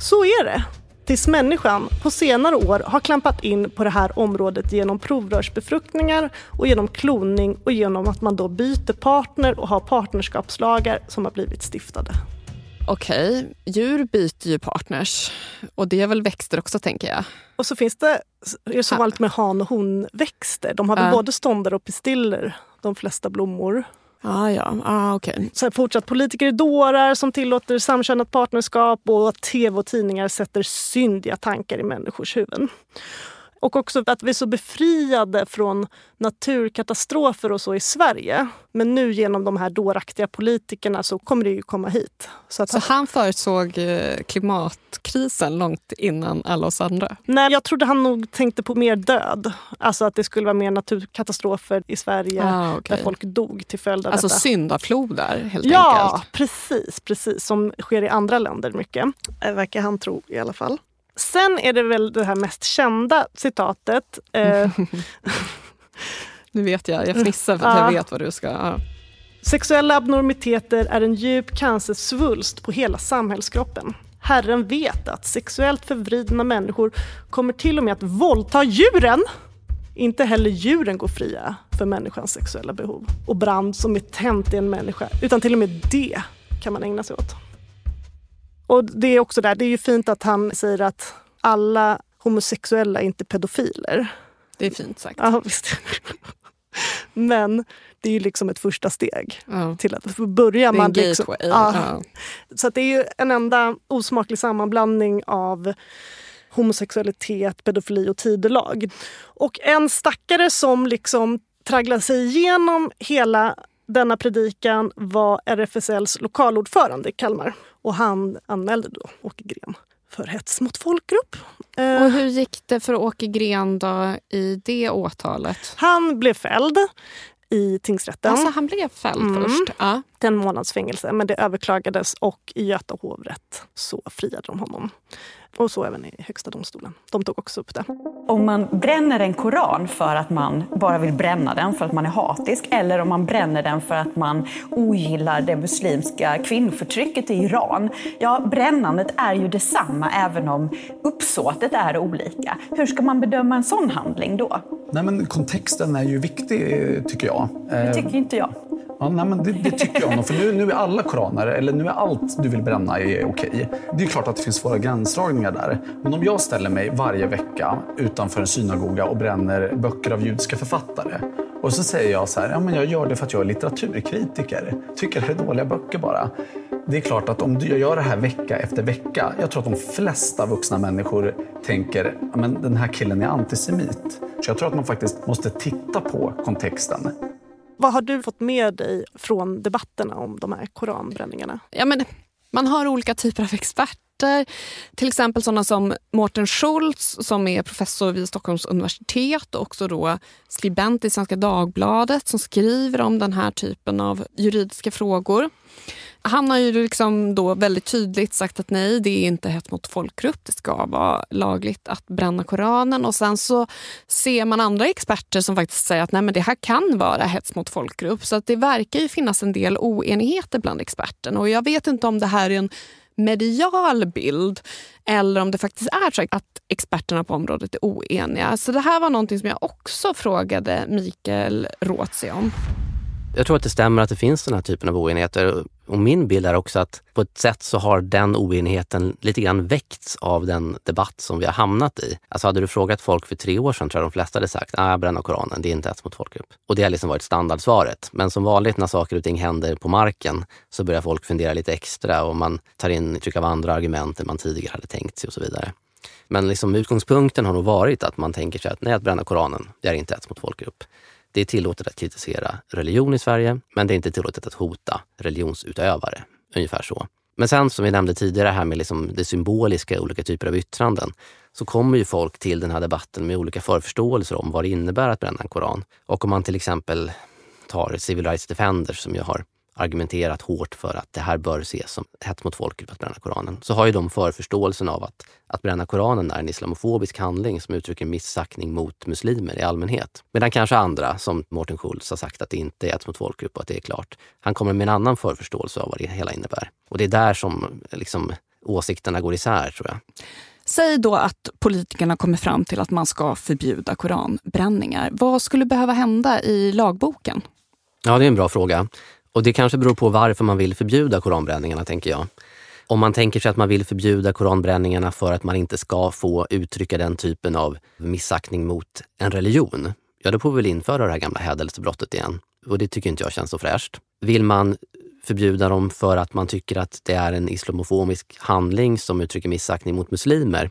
Speaker 2: Så är det tills människan på senare år har klampat in på det här området genom provrörsbefruktningar och genom kloning och genom att man då byter partner och har partnerskapslagar som har blivit stiftade.
Speaker 1: Okej, djur byter ju partners. Och det är väl växter också tänker jag.
Speaker 2: Och så finns det, är så vanligt med han och honväxter. De har väl uh. både ståndare och pistiller, de flesta blommor.
Speaker 1: Ah, ja, ah, okay.
Speaker 2: Så fortsatt politiker är dårar som tillåter samkönat partnerskap och tv och tidningar sätter syndiga tankar i människors huvuden. Och också att vi är så befriade från naturkatastrofer och så i Sverige. Men nu genom de här dåraktiga politikerna så kommer det ju komma hit.
Speaker 1: Så, att så han förutsåg eh, klimatkrisen långt innan alla oss andra?
Speaker 2: Nej, jag trodde han nog tänkte på mer död. Alltså att det skulle vara mer naturkatastrofer i Sverige ah, okay. där folk dog till följd av
Speaker 1: alltså
Speaker 2: detta.
Speaker 1: Alltså syndaflodar helt
Speaker 2: ja,
Speaker 1: enkelt?
Speaker 2: Ja, precis, precis. Som sker i andra länder mycket. Det verkar han tro i alla fall. Sen är det väl det här mest kända citatet. Eh, *laughs*
Speaker 1: nu vet jag, jag fnissar för att ja. jag vet vad du ska... Ja.
Speaker 2: Sexuella abnormiteter är en djup cancersvulst på hela samhällskroppen. Herren vet att sexuellt förvridna människor kommer till och med att våldta djuren. Inte heller djuren går fria för människans sexuella behov och brand som är tänt i en människa, utan till och med det kan man ägna sig åt. Och det är också där, det är ju fint att han säger att alla homosexuella är inte pedofiler.
Speaker 1: Det är fint sagt.
Speaker 2: Ja, visst. *laughs* Men det är ju liksom ett första steg ja. till att börja man liksom, ja. ja. Så det är ju en enda osmaklig sammanblandning av homosexualitet, pedofili och tidelag. Och en stackare som liksom tragglade sig igenom hela denna predikan var RFSLs lokalordförande i Kalmar. Och han anmälde då Åke Gren för hets mot folkgrupp.
Speaker 1: Eh, och hur gick det för Åke Gren då i det åtalet?
Speaker 2: Han blev fälld i tingsrätten.
Speaker 1: Alltså han blev fälld mm. först? Ja.
Speaker 2: En månads fängelse, men det överklagades och i Göta hovrätt så friade de honom. Och så även i Högsta domstolen. De tog också upp det.
Speaker 13: Om man bränner en koran för att man bara vill bränna den för att man är hatisk eller om man bränner den för att man ogillar det muslimska kvinnoförtrycket i Iran. Ja, brännandet är ju detsamma även om uppsåtet är olika. Hur ska man bedöma en sån handling då?
Speaker 14: Nej, men kontexten är ju viktig, tycker jag.
Speaker 13: Det tycker inte jag.
Speaker 14: Ja, nej, men det, det tycker jag nog. För nu, nu är alla koraner, eller nu är allt du vill bränna är okej. Det är klart att det finns svåra gränsdragningar där. Men om jag ställer mig varje vecka utanför en synagoga och bränner böcker av judiska författare Och så säger jag så här, ja men jag gör det för att jag är litteraturkritiker. Tycker det är dåliga böcker bara. Det är klart att om jag gör det här vecka efter vecka, jag tror att de flesta vuxna människor tänker, ja men den här killen är antisemit. Så jag tror att man faktiskt måste titta på kontexten.
Speaker 2: Vad har du fått med dig från debatterna om de här koranbränningarna?
Speaker 1: Ja, men man har olika typer av experter. Till exempel sådana som Mårten Schultz som är professor vid Stockholms universitet och också då skribent i Svenska Dagbladet som skriver om den här typen av juridiska frågor. Han har ju liksom då väldigt tydligt sagt att nej, det är inte hets mot folkgrupp. Det ska vara lagligt att bränna Koranen. Och sen så ser man andra experter som faktiskt säger att nej, men det här kan vara hets mot folkgrupp. Så att det verkar ju finnas en del oenigheter bland experterna. Och jag vet inte om det här är en medial bild eller om det faktiskt är så att experterna på området är oeniga. Så det här var någonting som jag också frågade Mikael Rådse om.
Speaker 7: Jag tror att det stämmer att det finns den här typen av oenigheter. Och min bild är också att på ett sätt så har den oenigheten lite grann väckts av den debatt som vi har hamnat i. Alltså hade du frågat folk för tre år sedan tror jag de flesta hade sagt att ah, bränna Koranen, det är inte hets mot folkgrupp. Och det har liksom varit standardsvaret. Men som vanligt när saker och ting händer på marken så börjar folk fundera lite extra och man tar in intryck av andra argument än man tidigare hade tänkt sig och så vidare. Men liksom utgångspunkten har nog varit att man tänker sig att nej, att bränna Koranen, det är inte hets mot folkgrupp. Det är tillåtet att kritisera religion i Sverige, men det är inte tillåtet att hota religionsutövare. Ungefär så. Men sen som vi nämnde tidigare här med liksom det symboliska i olika typer av yttranden, så kommer ju folk till den här debatten med olika förförståelser om vad det innebär att bränna en koran. Och om man till exempel tar Civil Rights Defenders som jag har argumenterat hårt för att det här bör ses som hets mot folkgrupp att bränna Koranen, så har ju de förförståelsen av att, att bränna Koranen är en islamofobisk handling som uttrycker missaktning mot muslimer i allmänhet. Medan kanske andra, som Mårten Schultz, har sagt att det inte är hets mot folkgrupp och att det är klart. Han kommer med en annan förförståelse av vad det hela innebär. Och det är där som liksom, åsikterna går isär, tror jag.
Speaker 1: Säg då att politikerna kommer fram till att man ska förbjuda koranbränningar. Vad skulle behöva hända i lagboken?
Speaker 7: Ja, det är en bra fråga. Och det kanske beror på varför man vill förbjuda koranbränningarna, tänker jag. Om man tänker sig att man vill förbjuda koranbränningarna för att man inte ska få uttrycka den typen av missaktning mot en religion, ja då får vi väl införa det här gamla hädelsebrottet igen. Och det tycker inte jag känns så fräscht. Vill man förbjuda dem för att man tycker att det är en islamofobisk handling som uttrycker missaktning mot muslimer,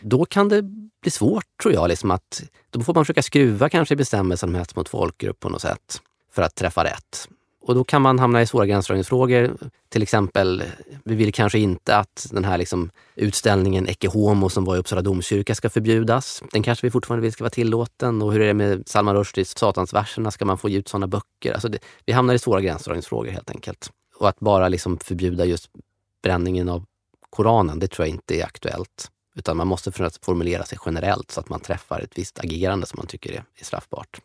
Speaker 7: då kan det bli svårt tror jag. Liksom att, då får man försöka skruva kanske i bestämmelsen om hets mot folkgrupp på något sätt för att träffa rätt. Och då kan man hamna i svåra gränsdragningsfrågor. Till exempel, vi vill kanske inte att den här liksom utställningen Ecce Homo som var i Uppsala domkyrka ska förbjudas. Den kanske vi fortfarande vill ska vara tillåten. Och hur är det med Salman Rushdies Satansverserna? Ska man få ge ut sådana böcker? Alltså det, vi hamnar i svåra gränsdragningsfrågor helt enkelt. Och att bara liksom förbjuda just bränningen av Koranen, det tror jag inte är aktuellt. Utan man måste formulera sig generellt så att man träffar ett visst agerande som man tycker är, är straffbart.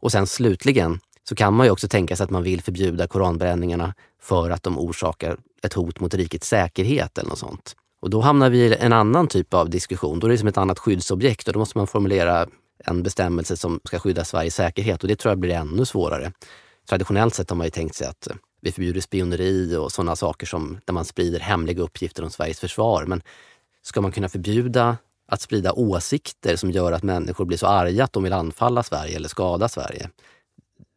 Speaker 7: Och sen slutligen så kan man ju också tänka sig att man vill förbjuda koranbränningarna för att de orsakar ett hot mot rikets säkerhet eller något sånt. Och då hamnar vi i en annan typ av diskussion. Då är det som ett annat skyddsobjekt och då måste man formulera en bestämmelse som ska skydda Sveriges säkerhet och det tror jag blir ännu svårare. Traditionellt sett har man ju tänkt sig att eh, vi förbjuder spioneri och sådana saker som där man sprider hemliga uppgifter om Sveriges försvar. Men ska man kunna förbjuda att sprida åsikter som gör att människor blir så arga att de vill anfalla Sverige eller skada Sverige?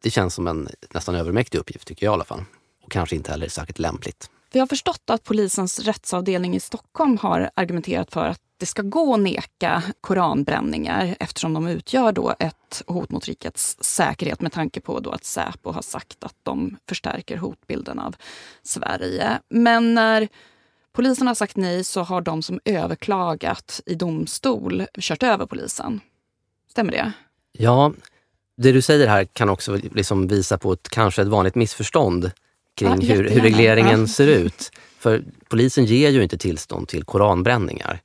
Speaker 7: Det känns som en nästan övermäktig uppgift tycker jag i alla fall. Och kanske inte heller särskilt lämpligt.
Speaker 1: Vi har förstått att polisens rättsavdelning i Stockholm har argumenterat för att det ska gå att neka koranbränningar eftersom de utgör då ett hot mot rikets säkerhet med tanke på då att Säpo har sagt att de förstärker hotbilden av Sverige. Men när polisen har sagt nej så har de som överklagat i domstol kört över polisen. Stämmer det?
Speaker 7: Ja, det du säger här kan också liksom visa på ett, kanske ett vanligt missförstånd kring ja, hur, hur, regleringen ja. ser ut. *laughs* För polisen ger ju inte tillstånd till koranbränningar.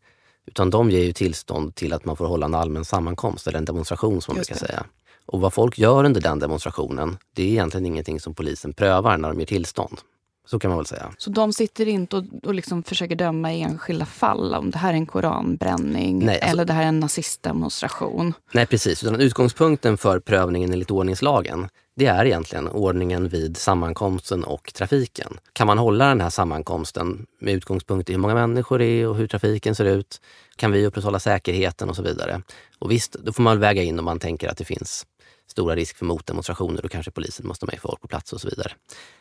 Speaker 7: Utan de ger ju tillstånd till att man får hålla en allmän sammankomst eller en demonstration som man Just brukar det. säga. Och vad folk gör under den demonstrationen, det är egentligen ingenting som polisen prövar när de ger tillstånd. Så kan man väl säga.
Speaker 1: Så de sitter inte och, och liksom försöker döma i enskilda fall om det här är en koranbränning Nej, alltså, eller det här är en nazistdemonstration?
Speaker 7: Nej precis, utan utgångspunkten för prövningen enligt ordningslagen det är egentligen ordningen vid sammankomsten och trafiken. Kan man hålla den här sammankomsten med utgångspunkt i hur många människor det är och hur trafiken ser ut? Kan vi upprätthålla säkerheten och så vidare? Och visst, då får man väga in om man tänker att det finns stora risk för motdemonstrationer, då kanske polisen måste ha med folk på plats och så vidare.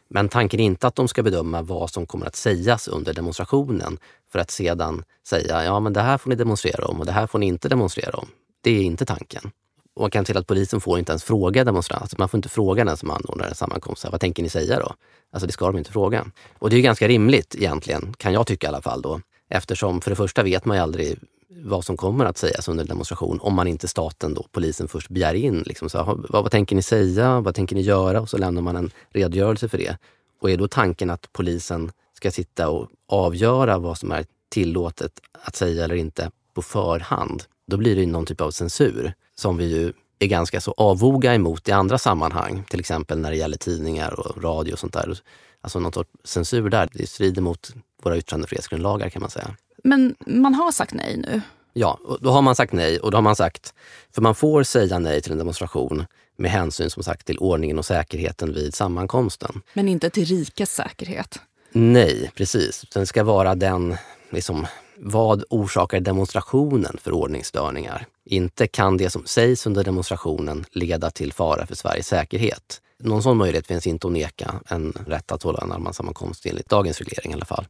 Speaker 7: Men tanken är inte att de ska bedöma vad som kommer att sägas under demonstrationen för att sedan säga, ja men det här får ni demonstrera om och det här får ni inte demonstrera om. Det är inte tanken. Och man kan till att polisen får inte ens fråga demonstranter. Alltså man får inte fråga den som anordnar en sammankomst. Vad tänker ni säga då? Alltså det ska de inte fråga. Och det är ganska rimligt egentligen, kan jag tycka i alla fall då. Eftersom för det första vet man ju aldrig vad som kommer att sägas under en demonstration om man inte staten, då, polisen, först begär in. Liksom, så, vad, vad tänker ni säga? Vad tänker ni göra? Och så lämnar man en redogörelse för det. Och är då tanken att polisen ska sitta och avgöra vad som är tillåtet att säga eller inte på förhand, då blir det någon typ av censur som vi ju är ganska så avvoga emot i andra sammanhang. Till exempel när det gäller tidningar och radio och sånt där. Alltså någon sorts censur där. Det strider mot våra yttrandefrihetsgrundlagar kan man säga.
Speaker 1: Men man har sagt nej nu?
Speaker 7: Ja, då har man sagt nej och då har man sagt, för man får säga nej till en demonstration med hänsyn som sagt till ordningen och säkerheten vid sammankomsten.
Speaker 1: Men inte till rikets säkerhet?
Speaker 7: Nej, precis. Den ska vara den, liksom, vad orsakar demonstrationen för ordningsstörningar? Inte kan det som sägs under demonstrationen leda till fara för Sveriges säkerhet. Någon sån möjlighet finns inte att neka en rätt att hålla en allmän sammankomst enligt dagens reglering i alla fall.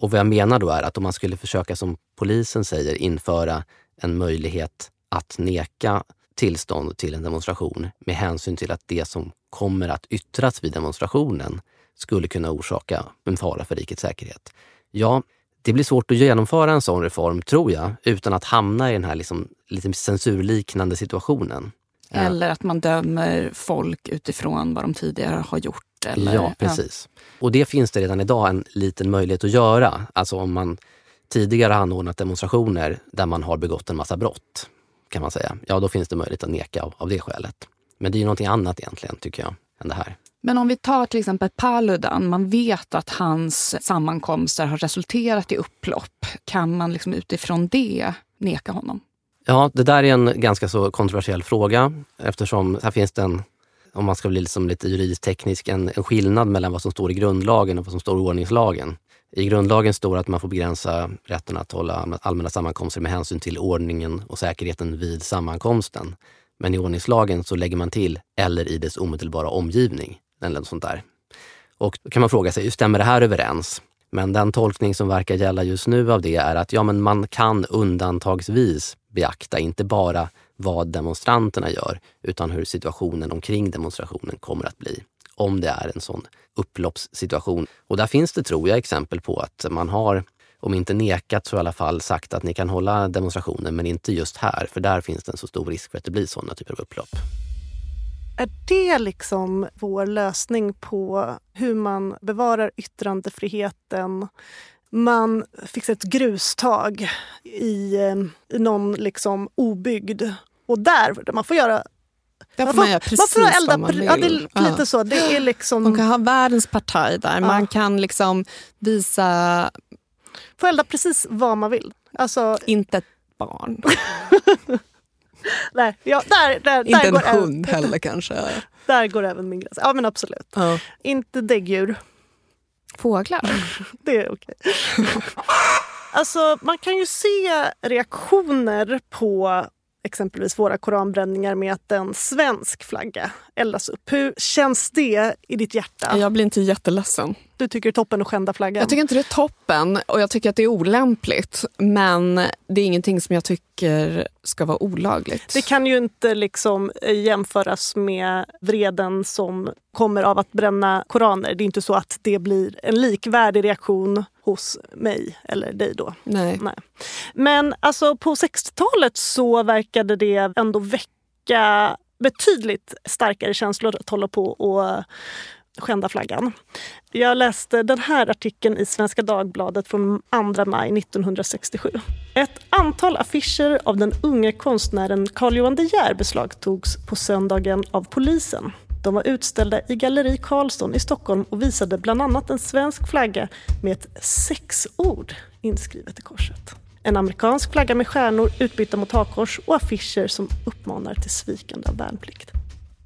Speaker 7: Och vad jag menar då är att om man skulle försöka, som polisen säger, införa en möjlighet att neka tillstånd till en demonstration med hänsyn till att det som kommer att yttras vid demonstrationen skulle kunna orsaka en fara för rikets säkerhet. Ja, det blir svårt att genomföra en sån reform, tror jag, utan att hamna i den här liksom, lite censurliknande situationen. Eh.
Speaker 1: Eller att man dömer folk utifrån vad de tidigare har gjort. Eller,
Speaker 7: ja, precis. Ja. Och det finns det redan idag en liten möjlighet att göra. Alltså om man tidigare har anordnat demonstrationer där man har begått en massa brott, kan man säga. Ja, då finns det möjlighet att neka av, av det skälet. Men det är ju någonting annat egentligen, tycker jag, än det här.
Speaker 1: Men om vi tar till exempel Paludan, man vet att hans sammankomster har resulterat i upplopp. Kan man liksom utifrån det neka honom?
Speaker 7: Ja, det där är en ganska så kontroversiell fråga eftersom här finns det en, om man ska bli liksom lite juridiskt teknisk, en, en skillnad mellan vad som står i grundlagen och vad som står i ordningslagen. I grundlagen står att man får begränsa rätten att hålla allmänna sammankomster med hänsyn till ordningen och säkerheten vid sammankomsten. Men i ordningslagen så lägger man till eller i dess omedelbara omgivning eller något sånt där. Och då kan man fråga sig, hur stämmer det här överens? Men den tolkning som verkar gälla just nu av det är att ja, men man kan undantagsvis beakta inte bara vad demonstranterna gör, utan hur situationen omkring demonstrationen kommer att bli. Om det är en sån upploppssituation. Och där finns det, tror jag, exempel på att man har, om inte nekat så i alla fall sagt att ni kan hålla demonstrationen, men inte just här, för där finns det en så stor risk för att det blir sådana typer av upplopp.
Speaker 2: Är det liksom vår lösning på hur man bevarar yttrandefriheten? Man fixar ett grustag i, eh, i någon liksom obygd och där, man får göra
Speaker 1: där får man, göra precis man får elda, vad man vill.
Speaker 2: Ja, det är lite ja. så. Det är liksom...
Speaker 1: Man kan ha världens partaj där. Ja. Man kan liksom visa...
Speaker 2: Få elda precis vad man vill. Alltså...
Speaker 1: Inte ett barn. *laughs*
Speaker 2: Nej, ja, där, där,
Speaker 1: Inte
Speaker 2: där
Speaker 1: en
Speaker 2: går
Speaker 1: hund även, heller kanske. *laughs*
Speaker 2: Där går även min gräns. Ja men absolut.
Speaker 1: Ja.
Speaker 2: Inte däggdjur.
Speaker 1: Fåglar? *laughs*
Speaker 2: Det är okej. alltså man kan ju se reaktioner på exempelvis våra koranbränningar med att en svensk flagga eldas upp. Hur känns det i ditt hjärta?
Speaker 1: Jag blir inte jätteledsen.
Speaker 2: Du tycker det är toppen att skända flaggan?
Speaker 1: Jag tycker inte det är toppen och jag tycker att det är olämpligt. Men det är ingenting som jag tycker ska vara olagligt.
Speaker 2: Det kan ju inte liksom jämföras med vreden som kommer av att bränna koraner. Det är inte så att det blir en likvärdig reaktion hos mig eller dig då.
Speaker 1: Nej.
Speaker 2: Nej. Men alltså på 60-talet så verkade det ändå väcka betydligt starkare känslor att hålla på och skända flaggan. Jag läste den här artikeln i Svenska Dagbladet från 2 maj 1967. Ett antal affischer av den unge konstnären Carl Johan De Geer beslagtogs på söndagen av polisen. De var utställda i Galleri Karlsson i Stockholm och visade bland annat en svensk flagga med ett sexord inskrivet i korset. En amerikansk flagga med stjärnor utbytta mot hakkors och affischer som uppmanar till svikande av värnplikt.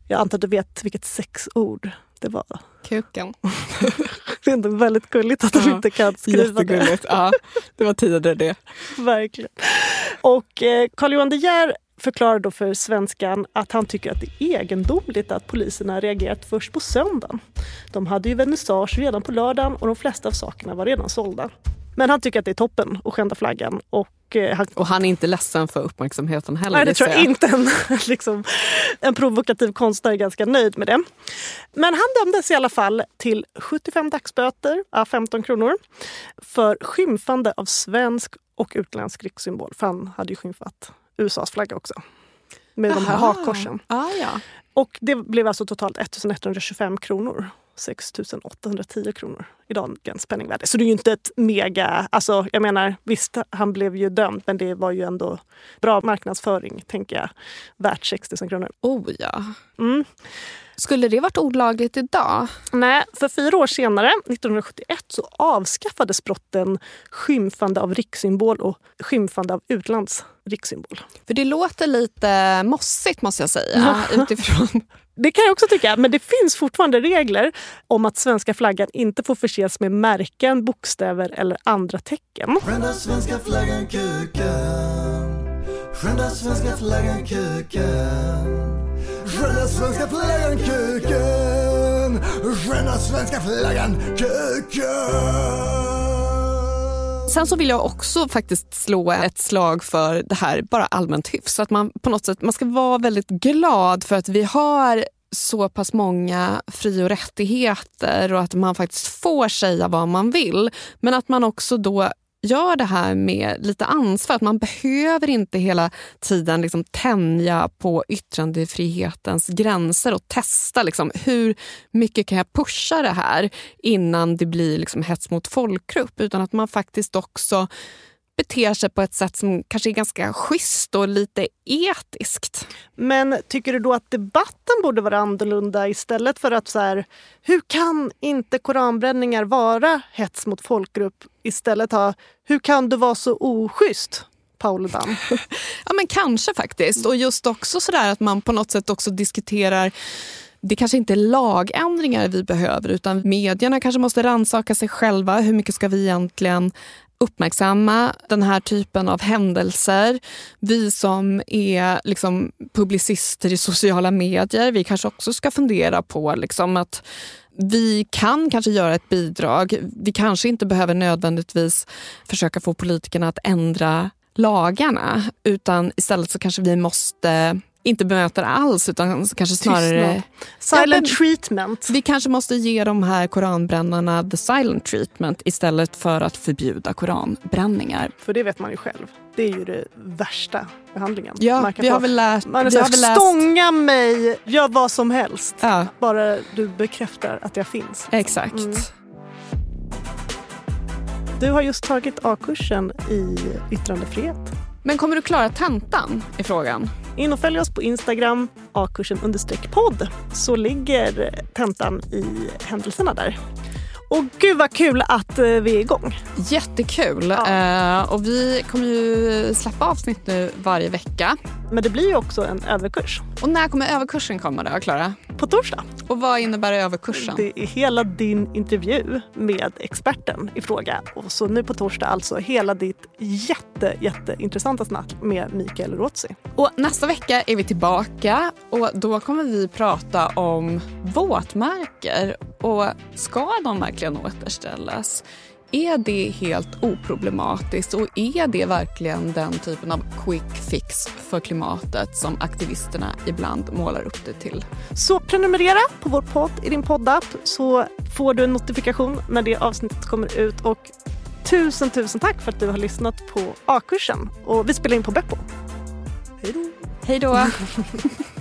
Speaker 2: Jag antar att du vet vilket sexord det var.
Speaker 1: Kuken. *laughs*
Speaker 2: det är ändå väldigt gulligt att de ja, inte kan skriva det.
Speaker 1: Ja, det var tidigare det. *laughs*
Speaker 2: Verkligen. Och eh, Carl Johan De Geer förklarar då för Svenskan att han tycker att det är egendomligt att poliserna reagerat först på söndagen. De hade ju vernissage redan på lördagen och de flesta av sakerna var redan sålda. Men han tycker att det är toppen att skända flaggan. Och, eh, han...
Speaker 1: och han är inte ledsen för uppmärksamheten heller.
Speaker 2: Nej, det tror jag, jag. inte. *laughs* En, liksom, en provokativ konstnär är ganska nöjd med det. Men han dömdes i alla fall till 75 dagsböter, 15 kronor, för skymfande av svensk och utländsk rikssymbol. För han hade ju skymfat USAs flagga också. Med Aha. de här hakkorsen.
Speaker 1: Ah, ja.
Speaker 2: Och det blev alltså totalt 1125 kronor. 6 810 kronor i dagens penningvärde. Så det är ju inte ett mega... Alltså, jag menar, visst, han blev ju dömd men det var ju ändå bra marknadsföring, tänker jag. Värt 6 000 kronor.
Speaker 1: Oh ja.
Speaker 2: Mm.
Speaker 1: Skulle det varit olagligt idag?
Speaker 2: Nej, för fyra år senare, 1971, så avskaffades brotten skymfande av rikssymbol och skymfande av utlands rikssymbol.
Speaker 1: För det låter lite mossigt måste jag säga. utifrån
Speaker 2: det kan jag också tycka, men det finns fortfarande regler om att svenska flaggan inte får förses med märken, bokstäver eller andra tecken. Skända svenska flaggan kuken. Skända svenska flaggan kuken. Skända svenska flaggan kuken. Skända svenska flaggan kuken.
Speaker 1: Sen så vill jag också faktiskt slå ett slag för det här bara allmänt hyfs. Att man på något sätt man ska vara väldigt glad för att vi har så pass många fri och rättigheter och att man faktiskt får säga vad man vill. Men att man också då gör det här med lite ansvar. Att man behöver inte hela tiden liksom tänja på yttrandefrihetens gränser och testa liksom, hur mycket kan jag pusha det här innan det blir liksom hets mot folkgrupp. Utan att man faktiskt också beter sig på ett sätt som kanske är ganska schysst och lite etiskt.
Speaker 2: Men tycker du då att debatten borde vara annorlunda istället för att så här, hur kan inte koranbränningar vara hets mot folkgrupp? Istället ha, hur kan du vara så oschysst? Paul Dam. *laughs*
Speaker 1: ja men kanske faktiskt. Och just också sådär att man på något sätt också diskuterar det kanske inte är lagändringar vi behöver utan medierna kanske måste rannsaka sig själva. Hur mycket ska vi egentligen uppmärksamma den här typen av händelser. Vi som är liksom publicister i sociala medier, vi kanske också ska fundera på liksom att vi kan kanske göra ett bidrag. Vi kanske inte behöver nödvändigtvis försöka få politikerna att ändra lagarna utan istället så kanske vi måste inte bemöter alls utan kanske snarare...
Speaker 2: Silent ja, treatment.
Speaker 1: Vi kanske måste ge de här koranbrännarna the silent treatment istället för att förbjuda koranbränningar.
Speaker 2: För det vet man ju själv. Det är ju det värsta behandlingen.
Speaker 1: Ja, vi har väl lärt...
Speaker 2: Man vi har väl läst... Stånga mig, gör vad som helst. Ja. Bara du bekräftar att jag finns.
Speaker 1: Exakt. Mm.
Speaker 2: Du har just tagit A-kursen i yttrandefrihet.
Speaker 1: Men kommer du klara tentan? är frågan.
Speaker 2: In och följ oss på Instagram, akursen understreck podd, så ligger tentan i händelserna där. Och gud vad kul att eh, vi är igång.
Speaker 1: Jättekul. Ja. Uh, och vi kommer ju släppa avsnitt nu varje vecka.
Speaker 2: Men det blir ju också en överkurs.
Speaker 1: Och när kommer överkursen komma då, Klara?
Speaker 2: På torsdag.
Speaker 1: Och vad innebär överkursen?
Speaker 2: Det är hela din intervju med experten i fråga. Och så nu på torsdag alltså hela ditt jätte, jätteintressanta snack med Mikael Rotsi.
Speaker 1: Och nästa vecka är vi tillbaka och då kommer vi prata om våtmarker. Och ska de verkligen återställas? Är det helt oproblematiskt och är det verkligen den typen av quick fix för klimatet som aktivisterna ibland målar upp det till?
Speaker 2: Så prenumerera på vår podd i din poddapp så får du en notifikation när det avsnittet kommer ut. Och tusen, tusen tack för att du har lyssnat på A-kursen. Och vi spelar in på Beppo. Hej då!
Speaker 1: Hej då! *laughs*